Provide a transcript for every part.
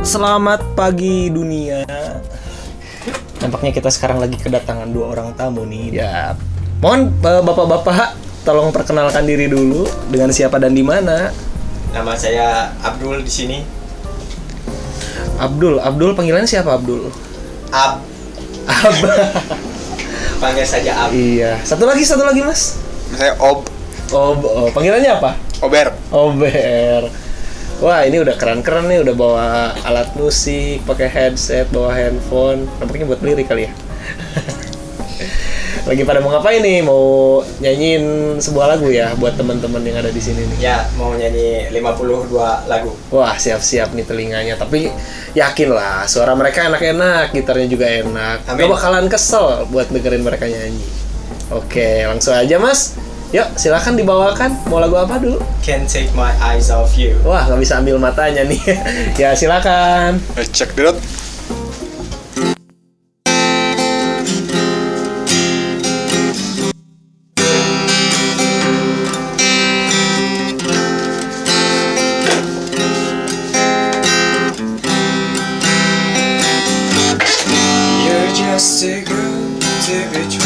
selamat pagi dunia. Nampaknya kita sekarang lagi kedatangan dua orang tamu nih. Ya, mohon eh, bapak-bapak tolong perkenalkan diri dulu dengan siapa dan di mana. Nama saya Abdul di sini. Abdul, Abdul panggilannya siapa Abdul? Ab, Ab. panggil saja Ab. iya. Satu lagi, satu lagi mas. Saya Ob Oh, oh, panggilannya apa? Ober. Ober. Wah ini udah keren-keren nih, udah bawa alat musik, pakai headset, bawa handphone. Nampaknya buat lirik kali ya. Lagi pada mau ngapain nih? Mau nyanyiin sebuah lagu ya buat teman-teman yang ada di sini nih. Ya, mau nyanyi 52 lagu. Wah siap-siap nih telinganya. Tapi yakin lah suara mereka enak-enak, gitarnya juga enak. Amin. Gak bakalan kesel buat dengerin mereka nyanyi. Oke langsung aja mas. Yuk silakan dibawakan. Mau lagu apa dulu? Can't take my eyes off you. Wah nggak bisa ambil matanya nih. ya silakan. Cek dulu. You're just too good to be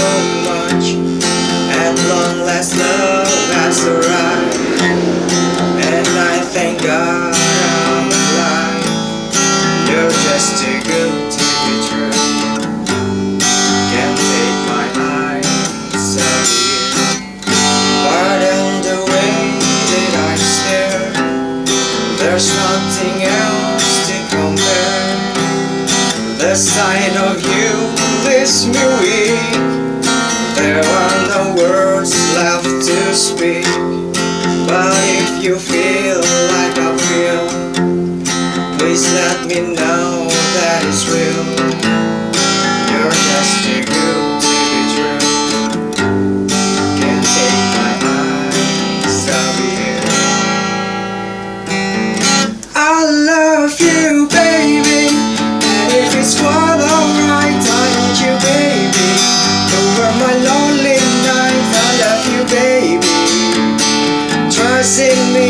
so much. At long last, love has arrived, and I thank God I'm alive. You're just too good to be true. Can't take my eyes off you. Pardon the way that I stare. There's nothing else to compare. The sight of you this me you feel like I feel, please let me know that it's real. You're just too good to be true. Can't take my eyes off you. I love you, baby. And if it's quite passing me.